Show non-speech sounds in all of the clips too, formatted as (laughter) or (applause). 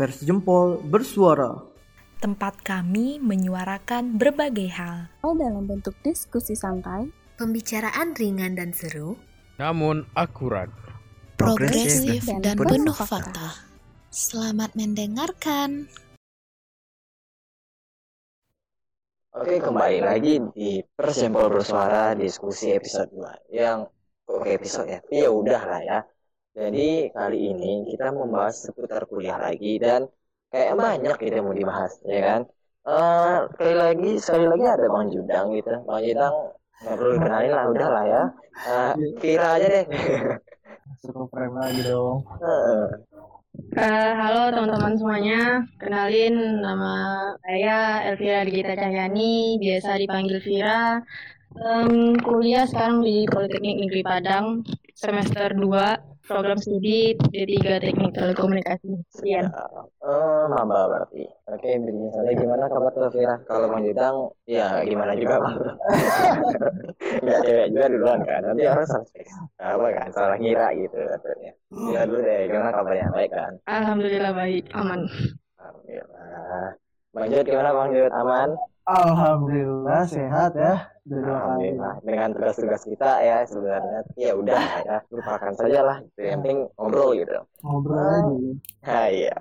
Pers Jempol bersuara. Tempat kami menyuarakan berbagai hal. dalam bentuk diskusi santai, Pembicaraan ringan dan seru. namun akurat. Progresif dan dan penuh penuh fakta. fakta. Selamat mendengarkan. Oke, kembali lagi di Persempol Bersuara diskusi episode 2 yang oke episode ya. Ya udah lah ya. Jadi kali ini kita membahas seputar kuliah lagi dan kayak banyak gitu yang mau dibahas ya kan. Eh sekali lagi sekali lagi ada Bang Judang gitu. Bang Judang nggak perlu dikenalin lah udah lah ya. Eh Vira aja deh. Cukup frame lagi dong. Heeh. Eh, halo teman-teman semuanya, kenalin nama saya Elvira Digita Cahyani, biasa dipanggil Vira. Em, kuliah sekarang di Politeknik Negeri Padang, semester 2, program studi D3 Teknik Telekomunikasi. Sekian. Eh, maba berarti. Oke, begini saja gimana kabar tuh Vira? Kalau Bang Judang, ya gimana juga Bang. (laughs) Nggak cewek juga duluan kan. Nanti orang salah apa kan, salah ngira gitu katanya. Ya dulu deh, gimana kabarnya? Baik kan? Alhamdulillah baik, aman. Alhamdulillah. Bang Jud gimana Bang Jud? Aman? Alhamdulillah sehat ya. Kali. Alhamdulillah. Dengan tugas-tugas kita ya sebenarnya ya udah ya lupakan saja lah. Itu yang penting ngobrol gitu. Ngobrol aja. Nah, iya.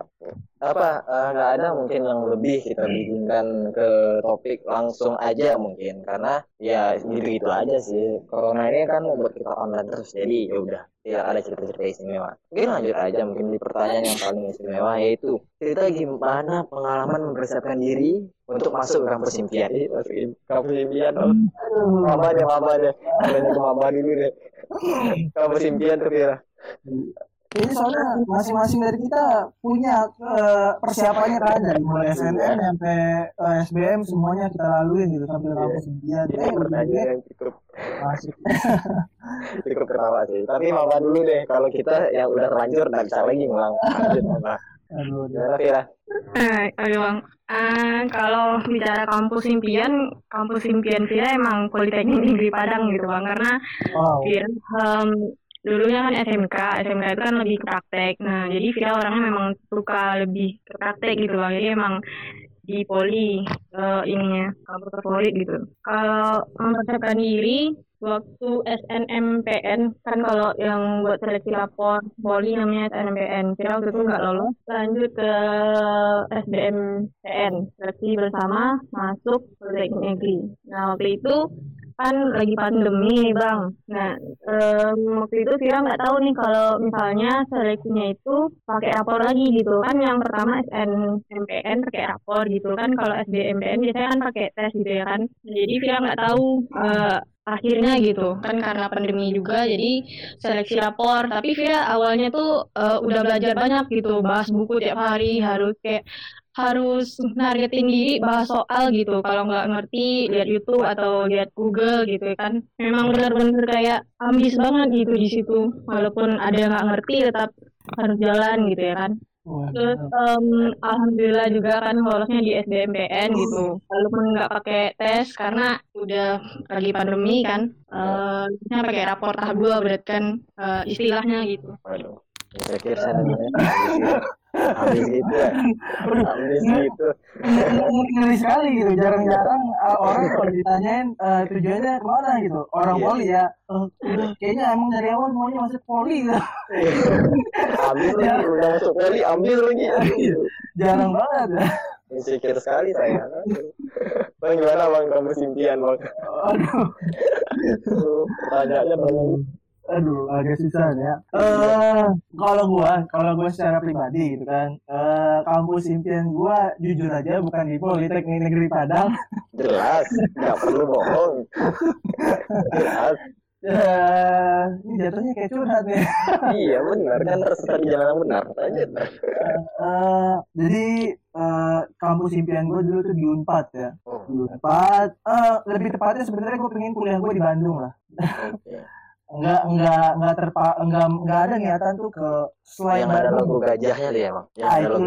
Apa eh, nggak ada mungkin yang lebih kita bikinkan ke topik langsung aja mungkin karena ya gitu-gitu aja sih. Corona ini kan membuat kita online terus jadi ya udah tidak ada cerita-cerita istimewa. Mungkin lanjut aja mungkin di pertanyaan yang paling istimewa yaitu cerita gimana pengalaman mempersiapkan diri untuk masuk ke kampus impian. Masuk im- kampus impian dong. Maba deh, maba deh. Banyak maba dulu deh. Kampus impian tuh Vira. Ini soalnya masing-masing dari kita punya eh, persiapannya kan dari mulai SNM sampai eh, SBM semuanya kita laluin gitu sampai kampus impian. Ini Eh, pertanyaan yang cukup masuk. (laughs) cukup ketawa sih. Tapi maba dulu deh. Kalau kita yang udah terlanjur nggak bisa lagi ngulang. Aduh, Gimana Vira? Eh, oke bang, Eh, kalau bicara kampus impian, kampus impian Vira emang Politeknik Negeri Padang gitu bang, karena wow. Vira em, dulunya kan SMK, SMK itu kan lebih ke praktek. Nah, jadi Vira orangnya memang suka lebih ke praktek gitu bang. Jadi emang di poli eh, ininya kampus favorit gitu. Kalau mempersiapkan diri waktu SNMPN kan kalau yang buat seleksi lapor poli namanya SNMPN. Vira waktu itu nggak lolos, lanjut ke SBMPN seleksi bersama masuk Politeknik Negeri. Nah waktu itu kan lagi pandemi bang. Nah em, waktu itu Vira nggak tahu nih kalau misalnya seleksinya itu pakai rapor lagi gitu kan. Yang pertama SNMPN pakai rapor gitu kan. Kalau SBMPN biasanya kan pakai tes gitu ya kan. Jadi Vira nggak tahu eh, akhirnya gitu kan karena pandemi juga jadi seleksi rapor. Tapi Vira awalnya tuh eh, udah belajar banyak gitu, bahas buku tiap hari harus kayak harus nargetin diri bahas soal gitu. Kalau nggak ngerti lihat YouTube atau lihat Google gitu ya kan. Memang benar-benar kayak ambis banget gitu di situ. Walaupun ada yang nggak ngerti tetap harus jalan gitu ya kan. Terus em, alhamdulillah juga kan lolosnya di SBMPN gitu. Walaupun nggak pakai tes karena udah lagi pandemi kan biasanya pakai rapor tahap dua berarti kan eh, istilahnya gitu. Waduh. Saya kira saya (laughs) habis gitu ya. Habis gitu. ngeri ngeri sekali gitu jarang-jarang uh, orang kalau ditanyain uh, tujuannya ke mana gitu orang Iya. poli ya uh, kayaknya emang dari awal maunya masuk poli gitu (laughs) Ambil lagi, udah masuk poli, ambil lagi. jarang banget ya Insecure sekali saya. Bang gimana bang kamu impian bang? aduh Pertanyaannya banyak. Aduh agak susah ya eh kalau gua kalau gua secara pribadi gitu kan eh kampus impian gua jujur aja bukan di Politeknik Negeri Padang (laughs) Jelas, nggak perlu bohong. Jelas. eh ini jatuhnya kayak curhat nih (laughs) Iya benar kan harus di jalan benar. Aja. Eh, jadi eh, kampus impian gue dulu tuh di Unpad ya Oh, di Unpad eh, lebih tepatnya sebenarnya gue pengen kuliah gue di Bandung lah oke. Enggak enggak enggak terpa enggak enggak ada niatan tuh ke selain Yang ada logo gajahnya dia emang. Yang Ah, ada logo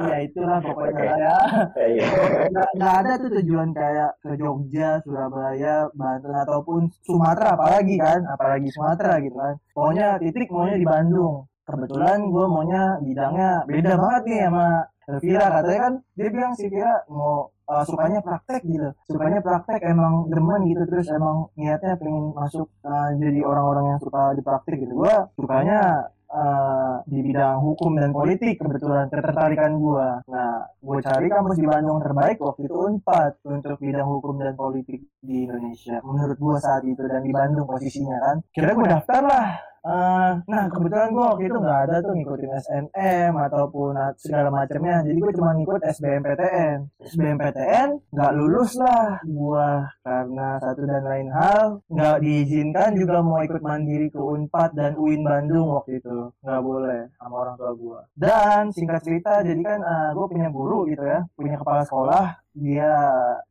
iya itulah pokoknya Oke. ya. Iya. nggak nggak ada tuh tujuan kayak ke Jogja Surabaya Banten ataupun Sumatera apalagi kan. Apalagi Sumatera gitu kan. Pokoknya titik maunya di Bandung. Kebetulan gue maunya bidangnya beda banget nih sama Elvira. Katanya kan dia bilang si Vira mau uh, sukanya praktek gitu. Sukanya praktek emang demen gitu. Terus emang niatnya pengen masuk uh, jadi orang-orang yang suka di praktek gitu. Gue sukanya uh, di bidang hukum dan politik kebetulan ketertarikan gue nah gue cari kampus di Bandung terbaik waktu itu Unpad untuk bidang hukum dan politik di Indonesia. Menurut gue saat itu dan di Bandung posisinya kan. Kira gue daftar lah Uh, nah kebetulan gue waktu itu nggak ada tuh ngikutin SNM ataupun segala macamnya. Jadi gue cuma ngikut SBMPTN SBMPTN nggak lulus lah gue karena satu dan lain hal nggak diizinkan juga mau ikut mandiri ke Unpad dan UIN Bandung waktu itu. Nggak boleh sama orang tua gue dan singkat cerita jadi kan uh, gue punya guru gitu ya punya kepala sekolah dia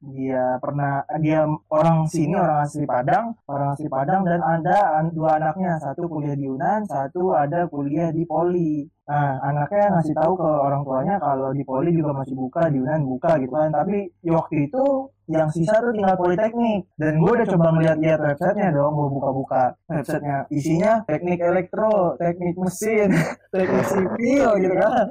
dia pernah dia orang sini orang asli Padang orang asli Padang dan ada dua anaknya. Satu kuliah di Yunan satu ada kuliah di Poli nah anaknya ngasih tahu ke orang tuanya kalau di Poli juga masih buka di Yunan buka gitu kan. Tapi ya waktu itu yang sisa tuh tinggal politeknik. Dan gue udah coba ngeliat-liat websitenya dong gue buka-buka. Websitenya isinya teknik elektro teknik mesin (laughs) teknik sipil gitu kan.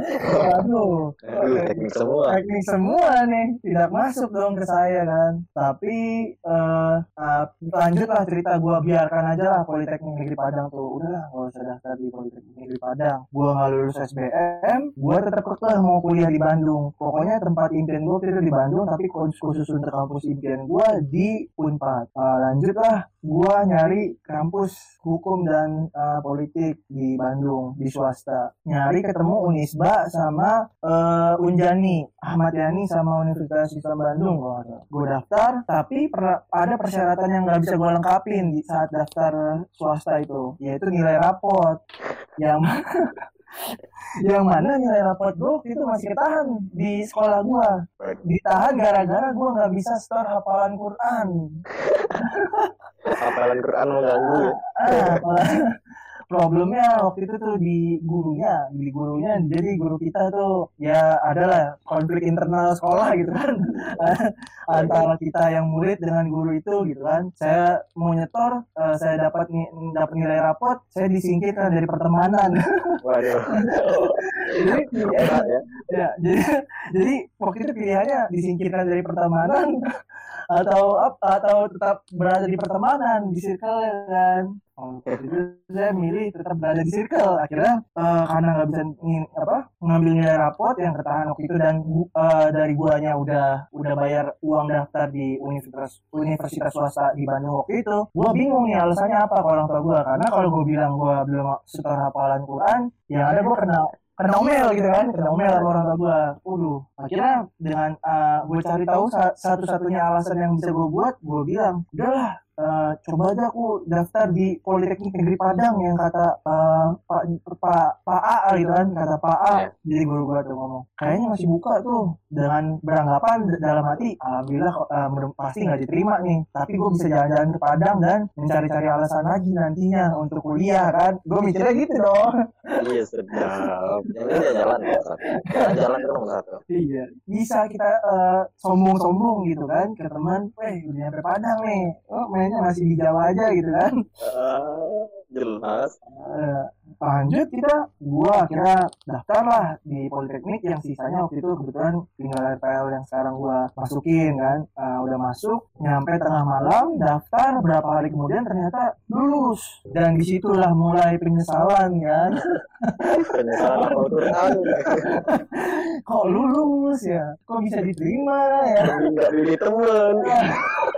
Aduh Aduh, teknik semua. teknik semua nih. Tidak masuk dong ke saya kan. Tapi eh uh, lanjutlah cerita gue biarkan aja lah politeknik negeri Padang tuh. Udahlah gak usah daftar di politeknik negeri Padang. Gue nggak lulus SBM gue tetap kekeh mau kuliah di Bandung. Pokoknya tempat impian gue itu di Bandung tapi khusus untuk kampus impian gue di Unpad. Uh, lanjutlah gue nyari kampus hukum dan uh, politik di Bandung di swasta. Nyari ketemu Unisba sama uh, Unjani Ahmad Yani sama Universitas Islam Bandung gue daftar tapi per, ada persyaratan yang nggak bisa gue lengkapin di saat daftar swasta itu yaitu nilai raport yang (laughs) yang mana nilai raport gue itu masih ketahan di sekolah gue ditahan gara-gara gue nggak bisa store hafalan Quran. Hafalan Quran mengganggu ya. ah, problemnya waktu itu tuh di gurunya di gurunya. Jadi guru kita tuh ya adalah konflik internal sekolah gitu kan. (laughs) Antara kita yang murid dengan guru itu gitu kan. Saya mau nyetor uh, saya dapat dapat nilai rapot saya disingkirkan dari pertemanan. (laughs) Waduh. jadi Berat ya. ya jadi jadi waktu itu pilihannya disingkirkan dari pertemanan. (laughs) Atau atau tetap berada di pertemanan di circle kan Oke, itu saya milih tetap berada di circle. Akhirnya uh, karena nggak bisa ngin, apa ngambil nilai raport yang ketahan waktu itu dan uh, dari guanya udah udah bayar uang daftar di universitas universitas swasta di Bandung waktu itu, gua bingung nih alasannya apa kalau orang tua gua. Karena kalau gua bilang gua belum setor hafalan Quran, yang ada gua kena kena omel gitu kan kena omel sama orang tua gue Waduh akhirnya dengan uh, gue cari tahu satu-satunya alasan yang bisa gue buat gue bilang udahlah Uh, coba aja aku daftar di Politeknik Negeri Padang yang kata uh, Pak Pak Pak A gitu kan kata Pak A. Yeah. jadi guru gua tuh ngomong kayaknya masih buka tuh dengan beranggapan dalam hati alhamdulillah uh, pasti nggak diterima nih. Tapi gue bisa jalan-jalan ke Padang dan mencari-cari alasan lagi nantinya untuk kuliah kan. Gue mikirnya gitu dong. Iya sedap. Jadi jalan jalan jalan nomor satu iya. Bisa kita sombong-sombong uh, gitu kan ke teman eh udah nyampe Padang nih. Oh mainnya masih di Jawa aja gitu kan. Uh, jelas. Uh, lanjut kita gua akhirnya daftar lah di politeknik yang sisanya waktu itu kebetulan tinggal RPL yang sekarang gua masukin kan. Uh, udah masuk nyampe tengah malam daftar berapa hari kemudian ternyata lulus. Dan di situlah mulai penyesalan kan. (laughs) Penyesalan apa (laughs) kok lulus ya? Kok bisa diterima ya? Nggak pilih temen (laughs)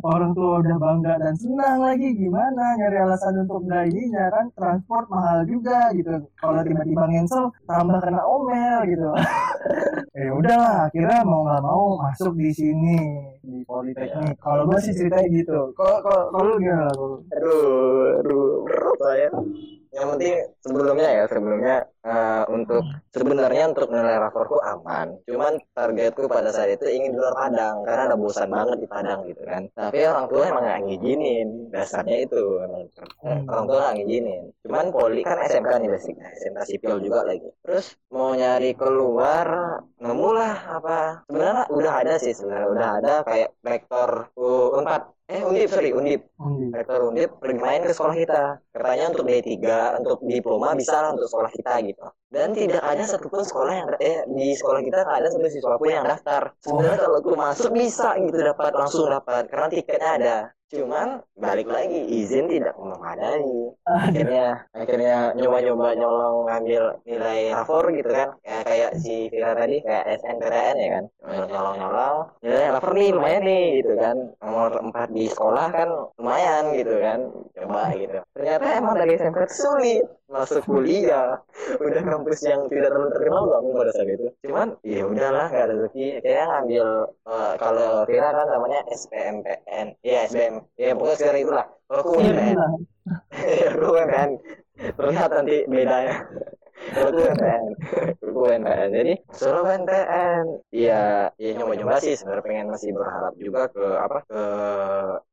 orang tua udah bangga dan senang lagi. Gimana nyari alasan untuk nggak ininya kan? Transport mahal juga gitu. Kalau tiba-tiba ngensel tambah kena omel gitu. Ya (laughs) udahlah akhirnya mau nggak mau masuk di sini di politeknik. Kalau gue sih ceritanya gitu. Kalau kalau kalau gimana aduh aduh saya. Yang penting sebelumnya ya sebelumnya uh, untuk sebenarnya untuk nilai raporku aman. Cuman targetku pada saat itu ingin di luar Padang karena ada bosan banget di Padang gitu kan. Tapi orang tua emang gak ngizinin dasarnya itu. Emang hmm. orang tua gak ngizinin. Cuman poli kan SMK nih basicnya SMK sipil juga lagi. Terus mau nyari keluar nemu lah apa. Sebenarnya udah ada sih sebenarnya udah ada kayak rektor U4 eh undip sorry undip. Undi. rektor undip pergi main ke sekolah kita. Katanya untuk D3 untuk diploma bisa lah untuk sekolah kita gitu. Dan tidak ada satupun sekolah yang eh di sekolah kita nggak ada satu siswa pun yang daftar. Sebenarnya kalau aku masuk bisa gitu dapat langsung dapat karena tiketnya ada cuman balik lagi izin tidak memadai. Akhirnya akhirnya nyoba-nyoba nyolong ngambil nilai rapor gitu kan. Ya, kayak si Vira tadi kayak SNPTN ya kan. Nyolong-nyolong nilai rapor nih lumayan nih gitu kan. Nomor 4 di sekolah kan lumayan gitu kan. Coba gitu. Ternyata emang dari SMP sulit masuk kuliah. Udah kampus yang tidak terlalu terkenal loh aku pada saat itu. Cuman ya udahlah gak ada rezeki. Akhirnya ngambil eh, kalau Vira kan namanya SPMPN ya SBM ya pokoknya sekarang itulah. Kalau aku UMPN ya aku UMPN terlihat nanti bedanya aku UMPN jadi suruh UMPN ya ya nyoba-nyoba sih. Sebenarnya pengen masih berharap juga ke apa ke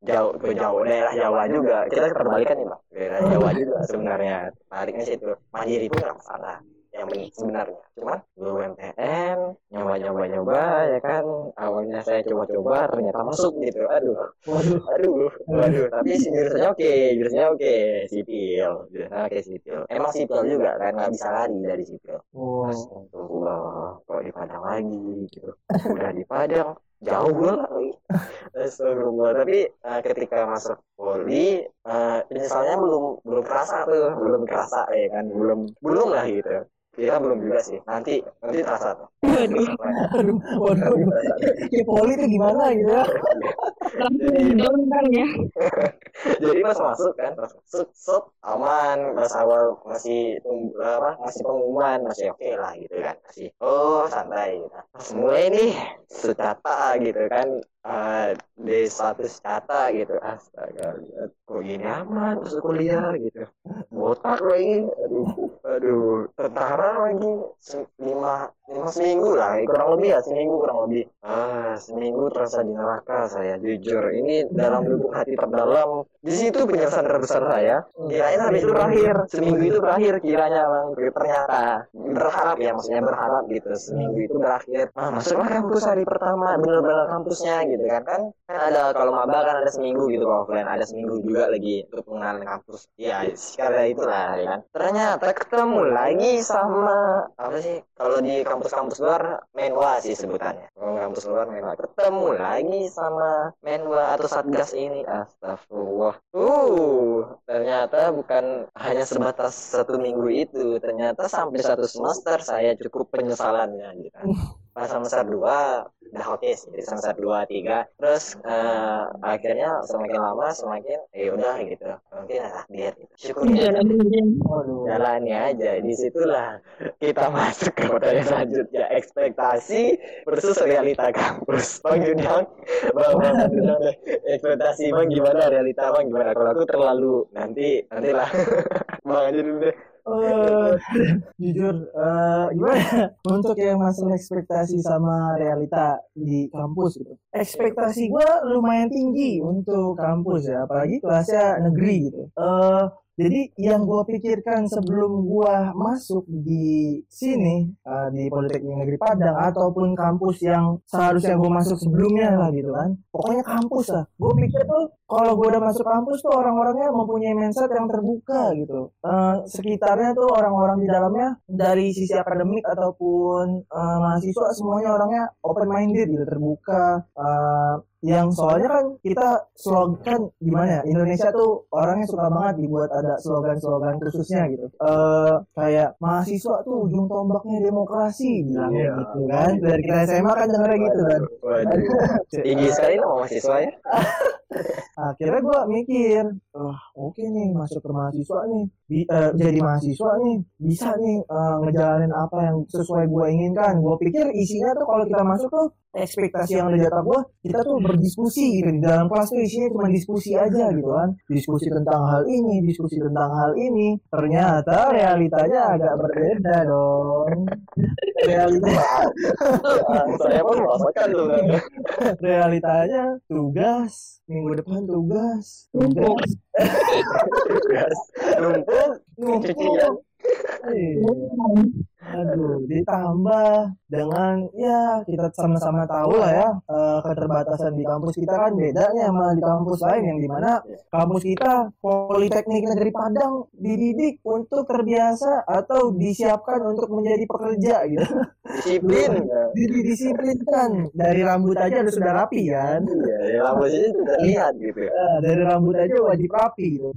jauh ke jauh daerah Jawa juga. Kita terbalikan nih bang daerah Jawa juga sebenarnya. Tariknya sih itu mandiri pun nggak masalah yang benar sebenarnya cuman belum MTN nyoba nyoba nyoba ya kan awalnya saya coba-coba ternyata masuk gitu aduh Waduh. aduh waduh tapi jurusannya oke jurusannya oke sipil jurusannya oke sipil emang sipil juga kan nggak bisa lari dari sipil Oh. Astagfirullah, kok di Padang lagi gitu. Udah di Padang, jauh lagi. Astagfirullah. Tapi eh, ketika masuk poli, eh, penyesalannya belum belum kerasa tuh, belum kerasa ya kan, belum belum lah gitu. Kira belum juga sih. Nanti nanti terasa. Waduh, waduh. (laughs) Ya, poli itu gimana gitu ya? Ya. (laughs) Jadi pas masuk kan, pas masuk set aman, pas awal masih apa, masih pengumuman masih oke lah gitu kan, masih oh santai gitu. Pas mulai nih secata gitu kan, eh D status cata gitu, astaga, kok gini aman masuk kuliah gitu, botak lagi, aduh, aduh, tentara lagi se- lima lima seminggu lah, kurang lebih ya seminggu kurang lebih. Ah, seminggu terasa di neraka saya jujur. Ini dalam lubuk hati terdalam. Di situ penyesalan terbesar saya. Kirain habis itu berakhir. Seminggu itu berakhir kiranya bang. Ternyata berharap ya maksudnya berharap gitu. Seminggu itu berakhir. Ah, masuklah kampus hari pertama. Bener-bener kampusnya gitu kan. Kan kan ada kalau maba kan ada seminggu gitu kalau offline ada seminggu juga lagi untuk pengenalan kampus. Ya sekali itulah ya kan. Ternyata ketemu lagi sama apa sih kalau di kampus-kampus luar menwa sih sebutannya. Kalau kampus luar menwa ketemu lagi sama menwa atau satgas ini. Astagfirullah. Uh, ternyata bukan hanya sebatas satu minggu itu. Ternyata sampai satu semester saya cukup penyesalannya gitu. Pas semester dua udah sih Jadi semester dua tiga. Terus eh, akhirnya semakin lama semakin ya udah gitu. Mungkin takdir gitu. syukuri aja. Waduh. jalani aja. Di situlah kita masuk ke pertanyaan selanjutnya. Ekspektasi versus realita kampus. Bang Judang bang bang Judang, ekspektasi bang gimana? Realita bang gimana? Kalau aku terlalu nanti nantilah (laughs) bang aja dulu deh Eh, jujur eh, gimana ya? untuk yang masalah ekspektasi sama realita di kampus gitu ekspektasi gua lumayan tinggi untuk kampus ya apalagi kelasnya negeri gitu eh jadi yang gua pikirkan sebelum gua masuk di sini eh, di Politeknik Negeri Padang ataupun kampus yang seharusnya gua masuk sebelumnya lah gitu kan pokoknya kampus lah. Gue pikir tuh kalau gue udah masuk kampus tuh orang-orangnya mempunyai mindset yang terbuka gitu. Eh, sekitarnya tuh orang-orang di dalamnya dari sisi akademik ataupun eh, mahasiswa semuanya orangnya open minded gitu terbuka Eh, yang soalnya kan kita slogan gimana ya Indonesia tuh orangnya suka banget dibuat ada slogan-slogan khususnya gitu. Eh kayak mahasiswa tuh ujung tombaknya demokrasi bilangnya Iya. gitu kan. Dari kita SMA kan dengarnya gitu kan. Waduh. Tinggi sekali nama mahasiswanya (laughs) akhirnya gue mikir wah oke nih masuk ke mahasiswa nih. Bi- eh, jadi mahasiswa nih. Bisa nih eh, ngejalanin apa yang sesuai gue inginkan. Gue pikir isinya tuh kalau kita masuk tuh ekspektasi yang ada otak gue kita tuh berdiskusi gitu. Di dalam kelas tuh isinya cuma diskusi aja gitu kan. Diskusi tentang hal ini diskusi tentang hal ini. Ternyata realitanya agak berbeda dong. Realita (laughs) saya pun merasakan tuh realitanya tugas minggu depan tugas. Tugas tugas numpuk. Numpuk. Aduh, ditambah dengan ya kita sama-sama tahu lah ya eh, keterbatasan di kampus kita kan beda nih sama di kampus lain yang di mana kampus kita Politeknik Negeri Padang dididik untuk terbiasa atau disiapkan untuk menjadi pekerja gitu. Disiplin. Jadi disiplinkan dari rambut aja udah sudah rapi kan. Iya, ya rambutnya itu terlihat gitu. Eh, dari rambut aja wajib rapi gitu.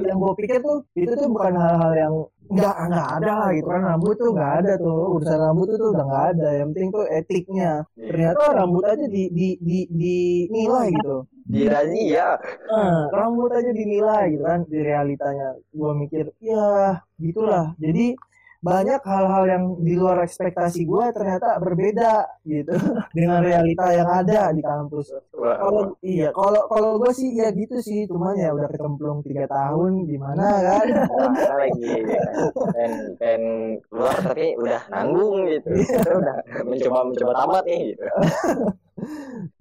Yang gue pikir tuh itu tuh bukan hal-hal yang nggak nggak ada lah gitu kan rambut tuh nggak ada tuh urusan rambut tuh, tuh udah nggak ada yang penting tuh etiknya ternyata rambut aja di di di dinilai gitu Di razia. Nah, rambut aja dinilai gitu kan di realitanya. Gua mikir, ya gitulah. Jadi banyak hal-hal yang di luar ekspektasi gua ternyata berbeda gitu (laughs) dengan realita yang ada di kampus. Wah, Kalau iya, kalau kalau gua sih ya gitu sih, cuman ya udah kecemplung tiga tahun gimana kan? Mana lagi pengen pengen keluar tapi udah nanggung gitu. Kita udah mencoba mencoba tamat nih gitu (laughs)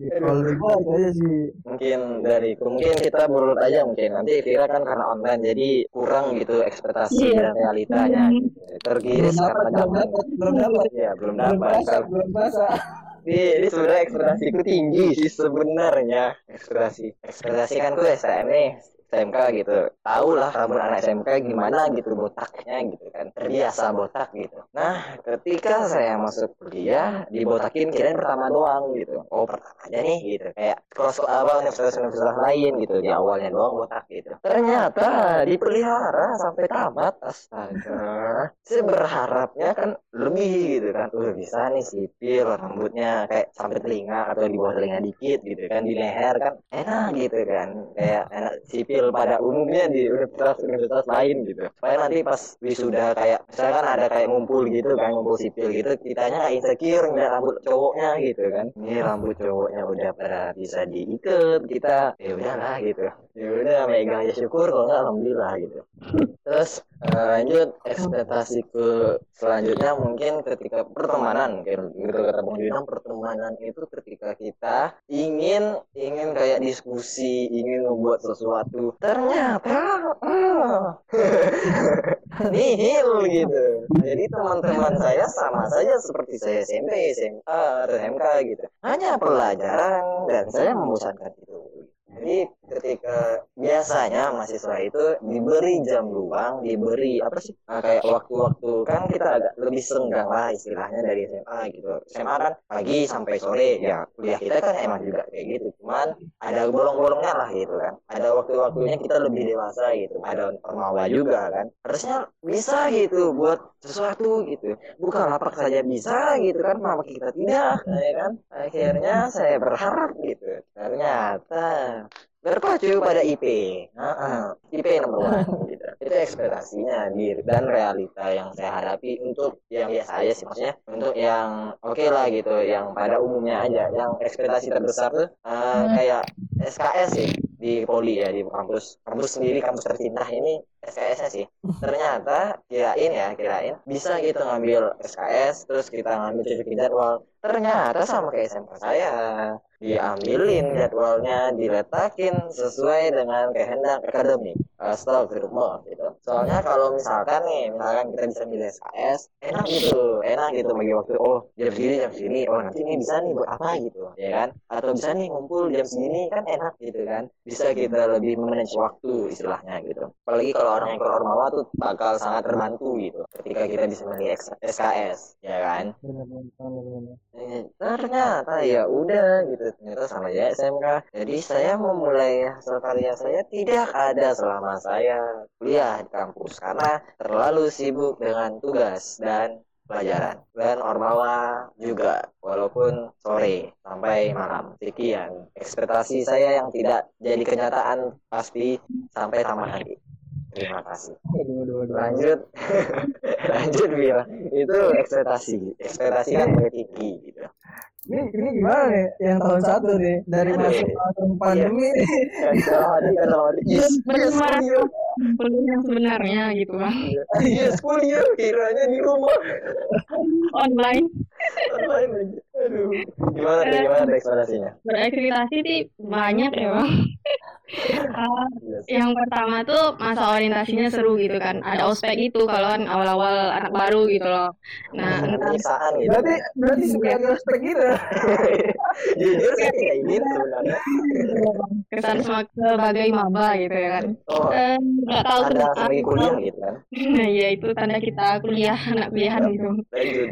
Kalau dari gua itu aja sih. mungkin dari mungkin kita berurut aja mungkin nanti Vira kan karena online jadi kurang gitu ekspektasi Iya. dan realitanya gitu. tergiris Belum karena dapat, belum zaman dapat, belum dapat. ya belum Belum dapat belum basah. ini, ini sebenarnya ekspektasiku tinggi sih sebenarnya ekspektasi ekspektasi kan gue STM nih SMK gitu. Tahu lah rambut anak SMK gimana gitu botaknya gitu kan. Terbiasa botak gitu. Nah ketika saya masuk kuliah dibotakin kirain pertama doang gitu. Oh pertama aja nih gitu. Kayak cross apa universitas-universitas lain gitu. Di awalnya doang botak gitu. Ternyata dipelihara sampai tamat. Astaga. Saya berharapnya kan lebih gitu kan. Uh bisa nih sipil rambutnya kayak sampai telinga atau di bawah telinga dikit gitu kan. Di leher kan enak gitu kan. Kayak enak sipil pada umumnya di universitas-universitas lain gitu. Supaya nanti pas wisuda kayak misalkan ada kayak ngumpul gitu kan ngumpul sipil gitu kitanya kayak insecure ngeliat rambut cowoknya gitu kan. Ini rambut cowoknya udah pada bisa diikat kita ya udahlah gitu. Ya udah megang aja syukur kalau nggak alhamdulillah gitu. Terus eh, lanjut ekspektasi ke selanjutnya mungkin ketika pertemanan gitu kata Bang Junang pertemanan itu ketika kita ingin ingin kayak diskusi ingin membuat sesuatu ternyata ah, (laughs) nihil gitu. Jadi teman-teman saya sama saja seperti saya SMP SMA atau SMK gitu. Hanya pelajaran dan saya membosankan itu. Jadi ketika biasanya mahasiswa itu diberi jam luang, diberi apa sih nah, kayak waktu-waktu kan kita agak lebih senggang lah istilahnya dari SMA gitu. SMA kan pagi sampai sore ya kuliah kita kan emang juga kayak gitu. Cuman ada bolong-bolongnya lah gitu kan. Ada waktu-waktunya kita lebih dewasa gitu. Ada formawa juga kan. Harusnya bisa gitu buat sesuatu gitu. Bukan lapak saja bisa gitu kan, kenapa kita tidak ya kan? Akhirnya saya berharap gitu. Ternyata berpacu pada IP, Nah, IP nomor one, (laughs) gitu. Itu ekspektasinya di dan realita yang saya hadapi untuk yang biasa aja sih, maksudnya untuk yang oke lah gitu, yang pada umumnya aja, yang ekspektasi terbesar tuh eh, kayak SKS sih di poli ya di kampus. Kampus sendiri kampus tercinta ini SKS-nya sih. Ternyata kirain ya kirain bisa gitu ngambil SKS terus kita ngambil cocokin jadwal. Ternyata sama kayak SMK saya diambilin jadwalnya diletakin sesuai dengan kehendak akademik astagfirullah gitu. Soalnya kalau misalkan nih misalkan kita bisa milih SKS enak gitu enak gitu bagi waktu. Oh jam segini jam segini. Oh nanti ini bisa nih buat apa gitu ya kan? Atau bisa nih ngumpul jam segini kan enak gitu kan? Bisa kita lebih memanage waktu istilahnya gitu. Apalagi kalau orang keluar ormawa tuh bakal sangat terbantu gitu ketika kita bisa milih SKS ya kan? Ternyata ya udah gitu ternyata sama ya SMK jadi saya memulai hasil karya saya tidak ada selama saya kuliah di kampus karena terlalu sibuk dengan tugas dan pelajaran. Dan ormawa juga walaupun sore sampai malam. Sekian ekspektasi saya yang tidak jadi kenyataan pasti sampai tamat nanti terima kasih. Lanjut. (laughs) Lanjut Bira itu ekspektasi. Ekspektasi kan mulai tinggi gitu. Ini, ini gimana nih yang tahun satu nih dari Aduh. masuk langsung pandemi. Kalau hati yes kuliah yang sebenarnya gitu kan yes kuliah kiranya di rumah. Online. Online lagi aduh. Gimana tuh gimana ekspektasinya? Berekspektasi sih banyak ya bang Iya sih. yang pertama tuh masa orientasinya seru gitu kan. Ada ospek itu kalau kan awal-awal anak baru gitu loh. Nah, Dengan entah gitu. berarti berarti suka ospek gitu (laughs) Jujur saya tidak ingin sebenarnya. kesan sebagai maba gitu ya kan. Oh, Eh, nggak tahu ada kuliah gitu kan. Nah, ya (laughs) itu tanda kita kuliah, anak kuliahan gitu. Lanjut.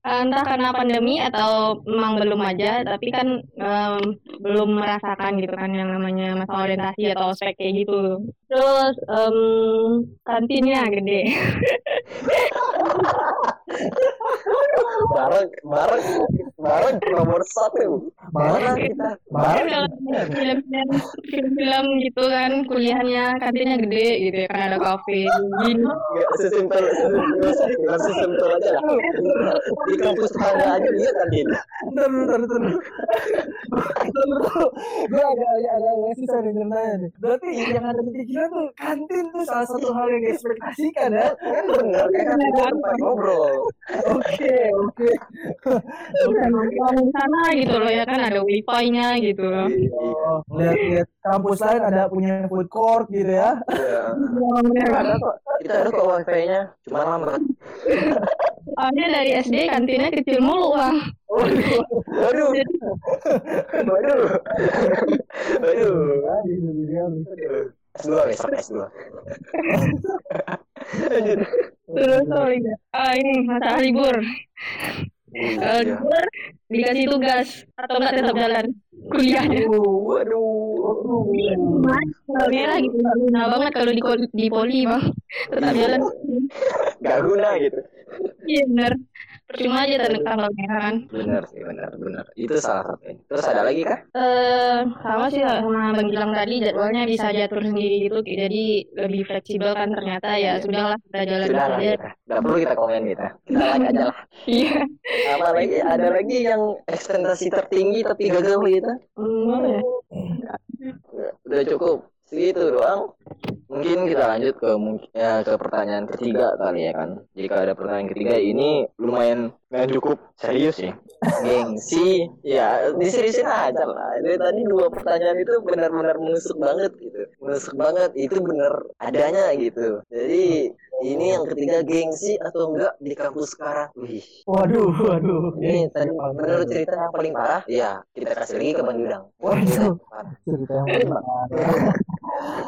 Entah karena pandemi atau memang belum aja, tapi kan em, belum merasakan gitu kan yang namanya masa orientasi atau ospek kayak gitu. Terus em, kantinnya gede. Bareng, bareng, bareng nomor satu. bareng kita. bareng Kalau film-film film-film gitu kan kuliahnya kantinnya gede gitu ya kan ada kafe gini. Nggak sesimpel, sesimpel, nggak sesimpel aja lah. Di kampus aja kan ini. Bentar, bentar, bentar. Bentar, bentar. Gue agak agak agak agak susah nih ceritanya nih. Berarti yang ada di pikiran tuh kantin tuh salah satu hal yang diekspektasikan ya. Kan bener, kan kan tempat ngobrol. Oke, oke. Di sana gitu loh ya kan ada wifi-nya gitu loh. Oh, lihat-lihat kampus lain ada punya food court gitu ya. Iya. Ya, kok, kita ada kok wifi-nya, cuma lambat. Soalnya dari SD kantinnya kecil mulu bang. Waduh, waduh, waduh, waduh. S2 besok S2. Lanjut. terus sorry ah ini masa libur. Iya. libur dikasih tugas atau enggak tetap jalan kuliahnya. Waduh, Mas, merah gitu nggak guna banget kalau di di poli bang. Tetap jalan. Gak guna gitu. Iya bener. Percuma aja tanda merah kan. Bener sih, bener, bener. Itu salah satunya. Terus ada lagi kah? Eh sama sih sama Bang Gilang tadi jadwalnya bisa diatur sendiri gitu jadi lebih fleksibel kan ternyata ya sudahlah kita jalan Sudah lah saja. kita. Gak perlu kita komen kita. Kita (laughs) like aja lah. Iya. Apa lagi? Ada lagi yang ekspektasi tertinggi tapi gagal gitu? Hmm, apa ya? Udah cukup. Segitu doang. Mungkin kita lanjut ke ya, ke pertanyaan ketiga kali ya kan. Jika ada pertanyaan ketiga ini lumayan nggak cukup serius sih. Gengsi, ya diseriusin aja lah. Dari tadi dua pertanyaan itu benar-benar menusuk banget gitu. Menusuk banget itu benar adanya gitu. Jadi ini yang ketiga gengsi atau enggak di kampus sekarang. Wih, Waduh, waduh. ini tadi menurut cerita yang paling parah, ya kita kasih lagi ke Bang Yudang. Waduh. Parah. Cerita yang?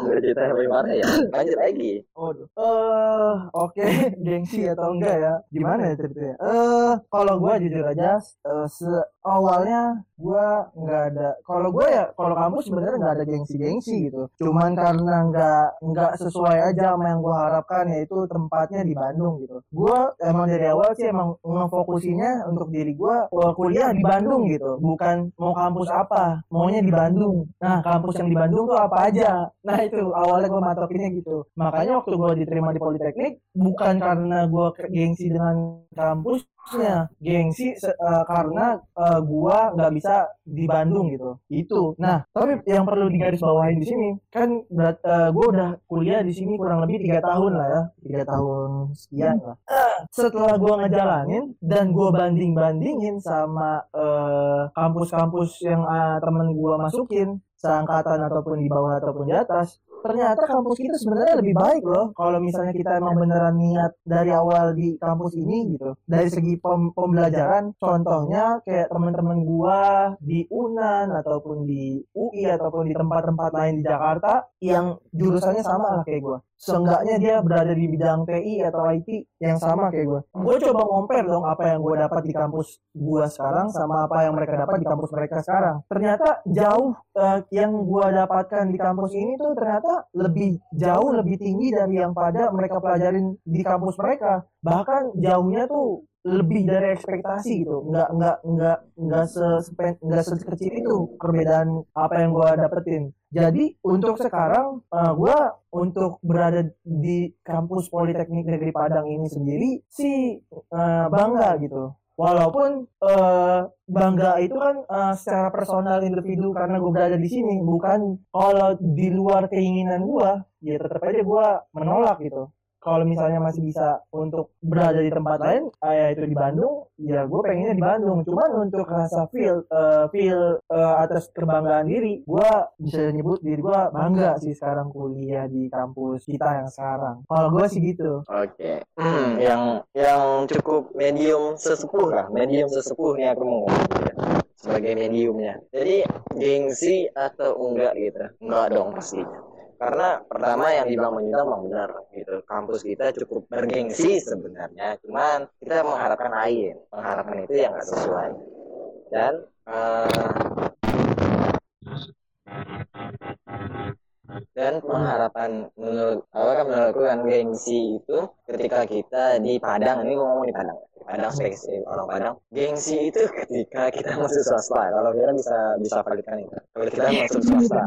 Menurut cerita parah ya. (laughs) Lanjut lagi. Waduh. Eh, oke, (laughs) gengsi atau enggak ya? Gimana ya ceritanya? Eh, kalau gua jujur aja, eh, se- awalnya gua nggak ada. Kalau gua ya, kalau kamu sebenarnya nggak ada gengsi-gengsi gitu. Cuman karena nggak nggak sesuai aja sama yang gua harapkan yaitu tempatnya di Bandung gitu. Gua emang dari awal sih emang ngefokusinya untuk diri gua eh, kuliah di Bandung gitu. Bukan mau kampus apa, maunya di Bandung. Nah, kampus yang di Bandung tuh apa aja? Nah, itu awalnya gua matokinnya gitu. Makanya waktu gua diterima di Politeknik bukan karena gua ke- gengsi dengan kampusnya, gengsi eh, karena eh, gua nggak bisa di Bandung gitu. Itu. Nah, tapi yang perlu digarisbawahi di sini kan berat, eh, gua udah kuliah di sini kurang lebih tiga tahun lah ya, tiga tahun sekian lah. Setelah gua ngejalanin dan gua banding bandingin sama kampus-kampus yang eh, temen gua masukin seangkatan ataupun di bawah ataupun di atas ternyata kampus kita sebenarnya lebih baik loh kalau misalnya kita emang beneran niat dari awal di kampus ini gitu dari segi pem- pembelajaran contohnya kayak teman-teman gua di UNAN ataupun di UI ataupun di tempat-tempat lain di Jakarta yang jurusannya sama lah kayak gua seenggaknya dia berada di bidang TI atau IT yang sama kayak gue. Gue coba compare dong apa yang gue dapat di kampus gue sekarang sama apa yang mereka dapat di kampus mereka sekarang. Ternyata jauh eh, yang gue dapatkan di kampus ini tuh ternyata lebih jauh lebih tinggi dari yang pada mereka pelajarin di kampus mereka. Bahkan jauhnya tuh lebih dari ekspektasi gitu nggak nggak nggak nggak se nggak sekecil itu perbedaan apa yang gue dapetin jadi untuk sekarang eh, gua untuk berada di kampus Politeknik Negeri Padang ini sendiri sih eh, bangga gitu. Walaupun eh, bangga itu kan eh, secara personal individu karena gue berada di sini, bukan kalau di luar keinginan gua, ya tetap aja gua menolak gitu. Kalau misalnya masih bisa untuk berada di tempat lain ah, ya itu di Bandung ya gue pengennya di Bandung cuman untuk rasa feel eh, feel eh, atas kebanggaan diri gue bisa nyebut diri gue bangga sih sekarang kuliah di kampus kita yang sekarang kalau gue sih gitu Oke. Hmm, yang yang cukup medium sesepuh lah, medium sesepuh nih aku mau gitu. sebagai mediumnya. Jadi gengsi atau enggak gitu? Enggak dong pastinya. Karena pertama yang dibilang Menyita memang benar gitu. Kampus kita cukup bergengsi sebenarnya, cuman kita mengharapkan lain. Pengharapan itu yang nggak sesuai. Dan eh, dan pengharapan menurut apa kan menurutku kan gengsi itu ketika kita di Padang ini ngomong di Padang Padang spesifik orang Padang. Gengsi itu ketika kita masuk swasta kalau kita bisa bisa validkan itu kalau kita masuk swasta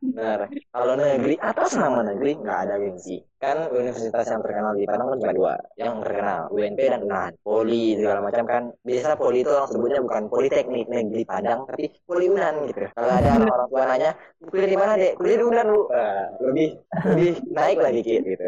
benar. Kalau negeri atas nama negeri nggak ada gengsi kan universitas yang terkenal di Padang kan cuma dua yang terkenal UNP dan UNAN Poli segala macam kan. Biasa Poli itu orang sebutnya bukan Politeknik Negeri Padang tapi Poli UNAN gitu. Kalau ada orang tua nanya kuliah di mana dek? Kuliah di UNAN bu. Lebih lebih naik lagi gitu. (laughs) Gitu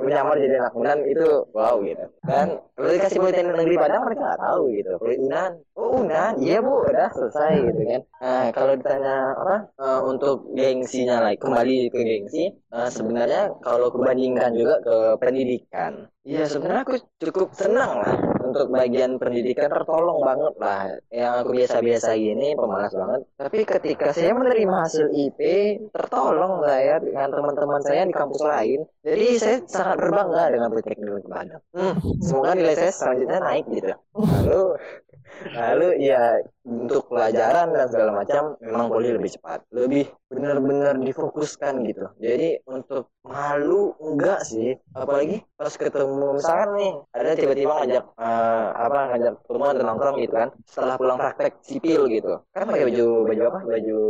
menyamar jadi anak UNAN itu wow gitu. Dan kalau dikasih Politeknik Negeri Padang mereka nggak tahu gitu. Poli UNAN oh UNAN iya bu udah selesai gitu kan. Nah kalau ditanya apa eh, untuk gengsinya lagi kembali ke gengsi eh, sebenarnya kalau kebandingkan juga ke pendidikan. Iya sebenarnya aku cukup senang lah untuk bagian pendidikan tertolong banget lah. Yang aku biasa-biasa gini pemalas banget. Tapi ketika saya menerima hasil IP tertolong saya dengan teman-teman saya di kampus lain. Jadi saya sangat berbangga dengan Politeknik Padang hmm, semoga nilai saya selanjutnya naik gitu. Lalu lalu ya untuk pelajaran dan segala macam memang poli lebih cepat. Lebih benar-benar difokuskan gitu. Jadi untuk malu enggak sih. Apalagi pas ketemu misalkan nih ada tiba-tiba ngajak eh, apa ngajak ketemuan dan nongkrong gitu kan setelah pulang praktek sipil gitu. Kan pakai baju baju apa? Baju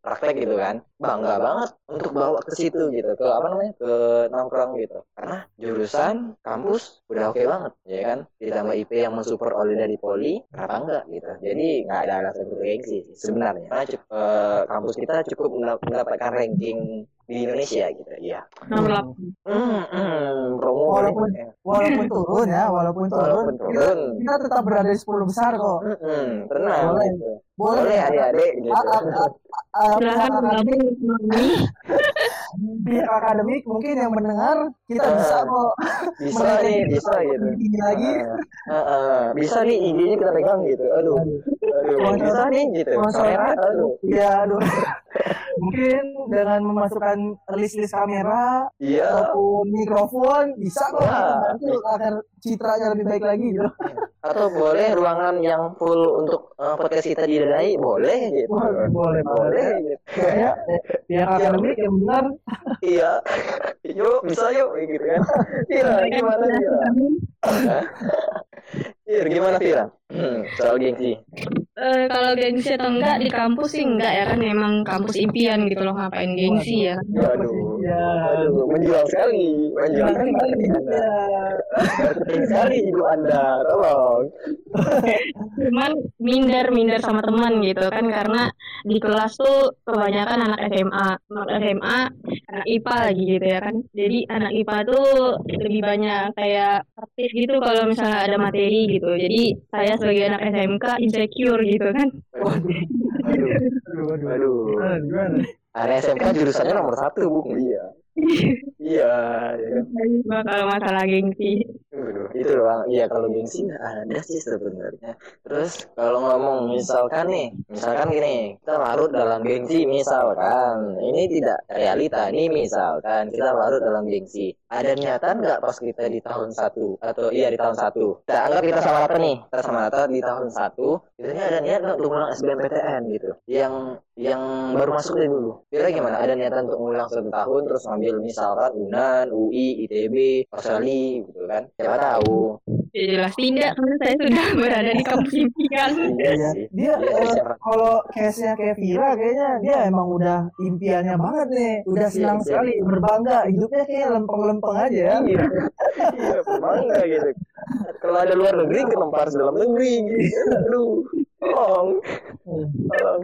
praktek gitu kan. Bangga banget untuk bawa ke situ gitu ke apa namanya ke nongkrong gitu. Karena jurusan kampus udah oke banget ya kan. Ditambah IP yang mensupport oleh dari poli kenapa enggak? gitu. Jadi nggak ada alasan untuk gengsi sih sebenarnya. Karena cuk- eh, kampus kita cukup mendap- mendapatkan ranking di Indonesia gitu ya Nomor delapan. hmm, hmm, promo Walaupun- walaupun turun ya walaupun turun. Walaupun kita, turun. Kita tetap berada di 10 besar kok. Hmm, hmm, tenang Boleh. gitu. boleh. Boleh adik-adik gitu. Ah, ah, ah, Silakan bergabung pihak (laughs) akademik mungkin yang mendengar kita bisa kok bisa nih kita bisa gitu. lagi. Bisa nih IG-nya kita pegang gitu. Aduh. Aduh. Bisa nih gitu. Kamera aduh. Ya aduh mungkin dengan memasukkan list-list kamera iya. ataupun mikrofon bisa kok itu agar citranya lebih baik lagi gitu. Atau boleh ruangan yang full untuk eh, podcast kita didadai boleh gitu. Boleh boleh boleh. Gitu. ya pihak akademik yang benar iya. Yuk bisa yuk gitu kan. Tira gimana Tira Hah? Tira gimana Tira Hmm, soal gengsi Eh, kalau gengsi atau enggak di kampus sih enggak ya kan emang kampus impian gitu loh ngapain gengsi ya? Waduh, ya aduh, menjual sekali, menjual sekali. Marketing sekali hidup Anda, tolong. cuman minder minder sama teman gitu kan karena di kelas tuh kebanyakan anak SMA anak SMA anak IPA lagi gitu ya kan. Jadi anak IPA tuh lebih banyak kayak aktif gitu kalau misalnya ada materi gitu. Jadi saya sebagai anak SMK insecure gitu kan Waduh, aduh aduh aduh. gimana gimana Ada SMK jurusannya nomor satu, bu. Iya. Iya. ya kan? Kalau masalah gengsi Waduh, itu doang. Iya, kalau gengsi nggak ada sih sebenarnya. Terus kalau ngomong misalkan nih, misalkan gini, kita larut dalam gengsi misalkan, ini tidak realita nih misalkan kita larut dalam gengsi. Ada niatan nggak pas kita di tahun satu atau iya di tahun satu? Kita anggap kita sama rata nih, kita sama rata di tahun satu. Biasanya ada niat nggak untuk ngulang SBMPTN gitu? Yang yang baru masuk dulu. Kira gimana? Ada niatan untuk ngulang satu tahun terus ngambil misalkan UNAN, UI, ITB, Australia gitu kan? Siapa tahu. ya jelas tidak karena saya sudah (laughs) berada di kampus impian Iya Iya. sih. dia Iya, siapa? kalau case-nya kayak Vira kayaknya dia emang udah impiannya banget nih udah Iya, senang iya. sekali berbangga hidupnya kayak lempeng-lempeng aja ya Iya, iya, berbangga gitu. Kalau ada luar negeri, kenapa harus dalam negeri gitu? Aduh, tolong, tolong.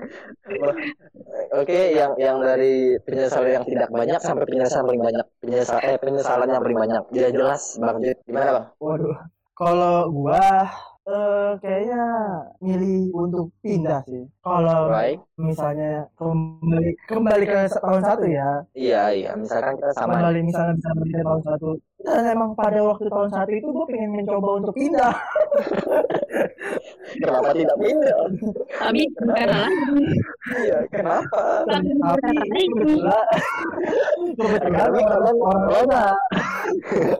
Oke yang yang dari penyesalan yang tidak banyak sampai penyesalan paling banyak. Penyesal eh penyesalan yang paling banyak. Dia jelas bang Jud gimana bang? Waduh, kalau gua eh kayaknya milih untuk pindah sih. Kalau baik. misalnya kembali kembali ke tahun satu ya, iya iya. Misalkan kita sama. Kembali misalnya bisa balik ke tahun satu. Dan emang pada waktu tahun satu itu gue pengen mencoba untuk pindah. (laughs) kenapa tidak pindah? Tapi karena iya kenapa? Tapi kebetulan. Kebetulan orang orang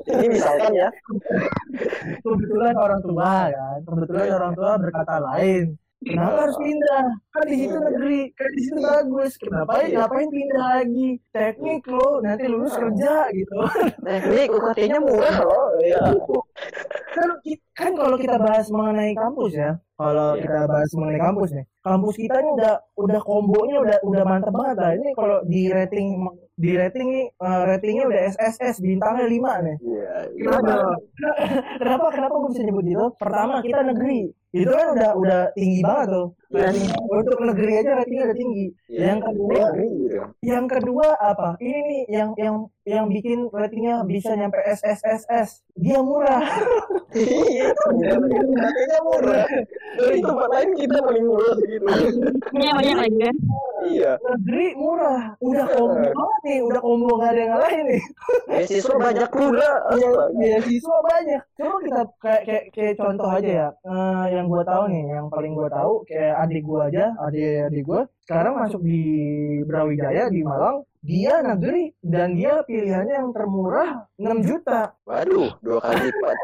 ini misalkan ya. Kebetulan orang tua kan, kebetulan orang tua berkata lain. Kenapa harus pindah? Kan di situ negeri, kan di situ bagus. Kenapa Iya. ngapain pindah lagi? Teknik lo, nanti lulus kerja gitu. teknik UKT-nya murah loh ya kan kan kalau kita bahas mengenai kampus ya kalau Iya. kita bahas mengenai kampus nih kampus kita ini udah udah kombonya udah udah mantep banget lah. Ini kalau di rating di rating nih eh, ratingnya udah SSS bintangnya 5 nih. Iya kenapa? Kenapa kenapa gue bisa nyebut gitu pertama kita negeri. Itu kan udah udah tinggi banget tuh dan untuk negeri aja ratingnya udah tinggi. Iya. yang kedua gitu. yang kedua apa? Ini nih yang yang yang bikin ratingnya bisa nyampe SSSS dia murah. Iya (laughs) UKT-nya murah. Dari tempat lain kita paling murah gitu. Punya banyak lagi kan. Iya. Negeri murah. Udah combo banget nih. Udah combo gak ada yang lain nih. Beasiswa banyak pula. Iya, beasiswa banyak. Coba kita kayak kayak, kayak contoh aja ya. Eh, yang gua tahu nih yang paling gua tahu kayak adik gua aja adik adik gua sekarang masuk di Brawijaya di Malang dia negeri dan dia pilihannya yang termurah 6 juta. Waduh dua kali lipat.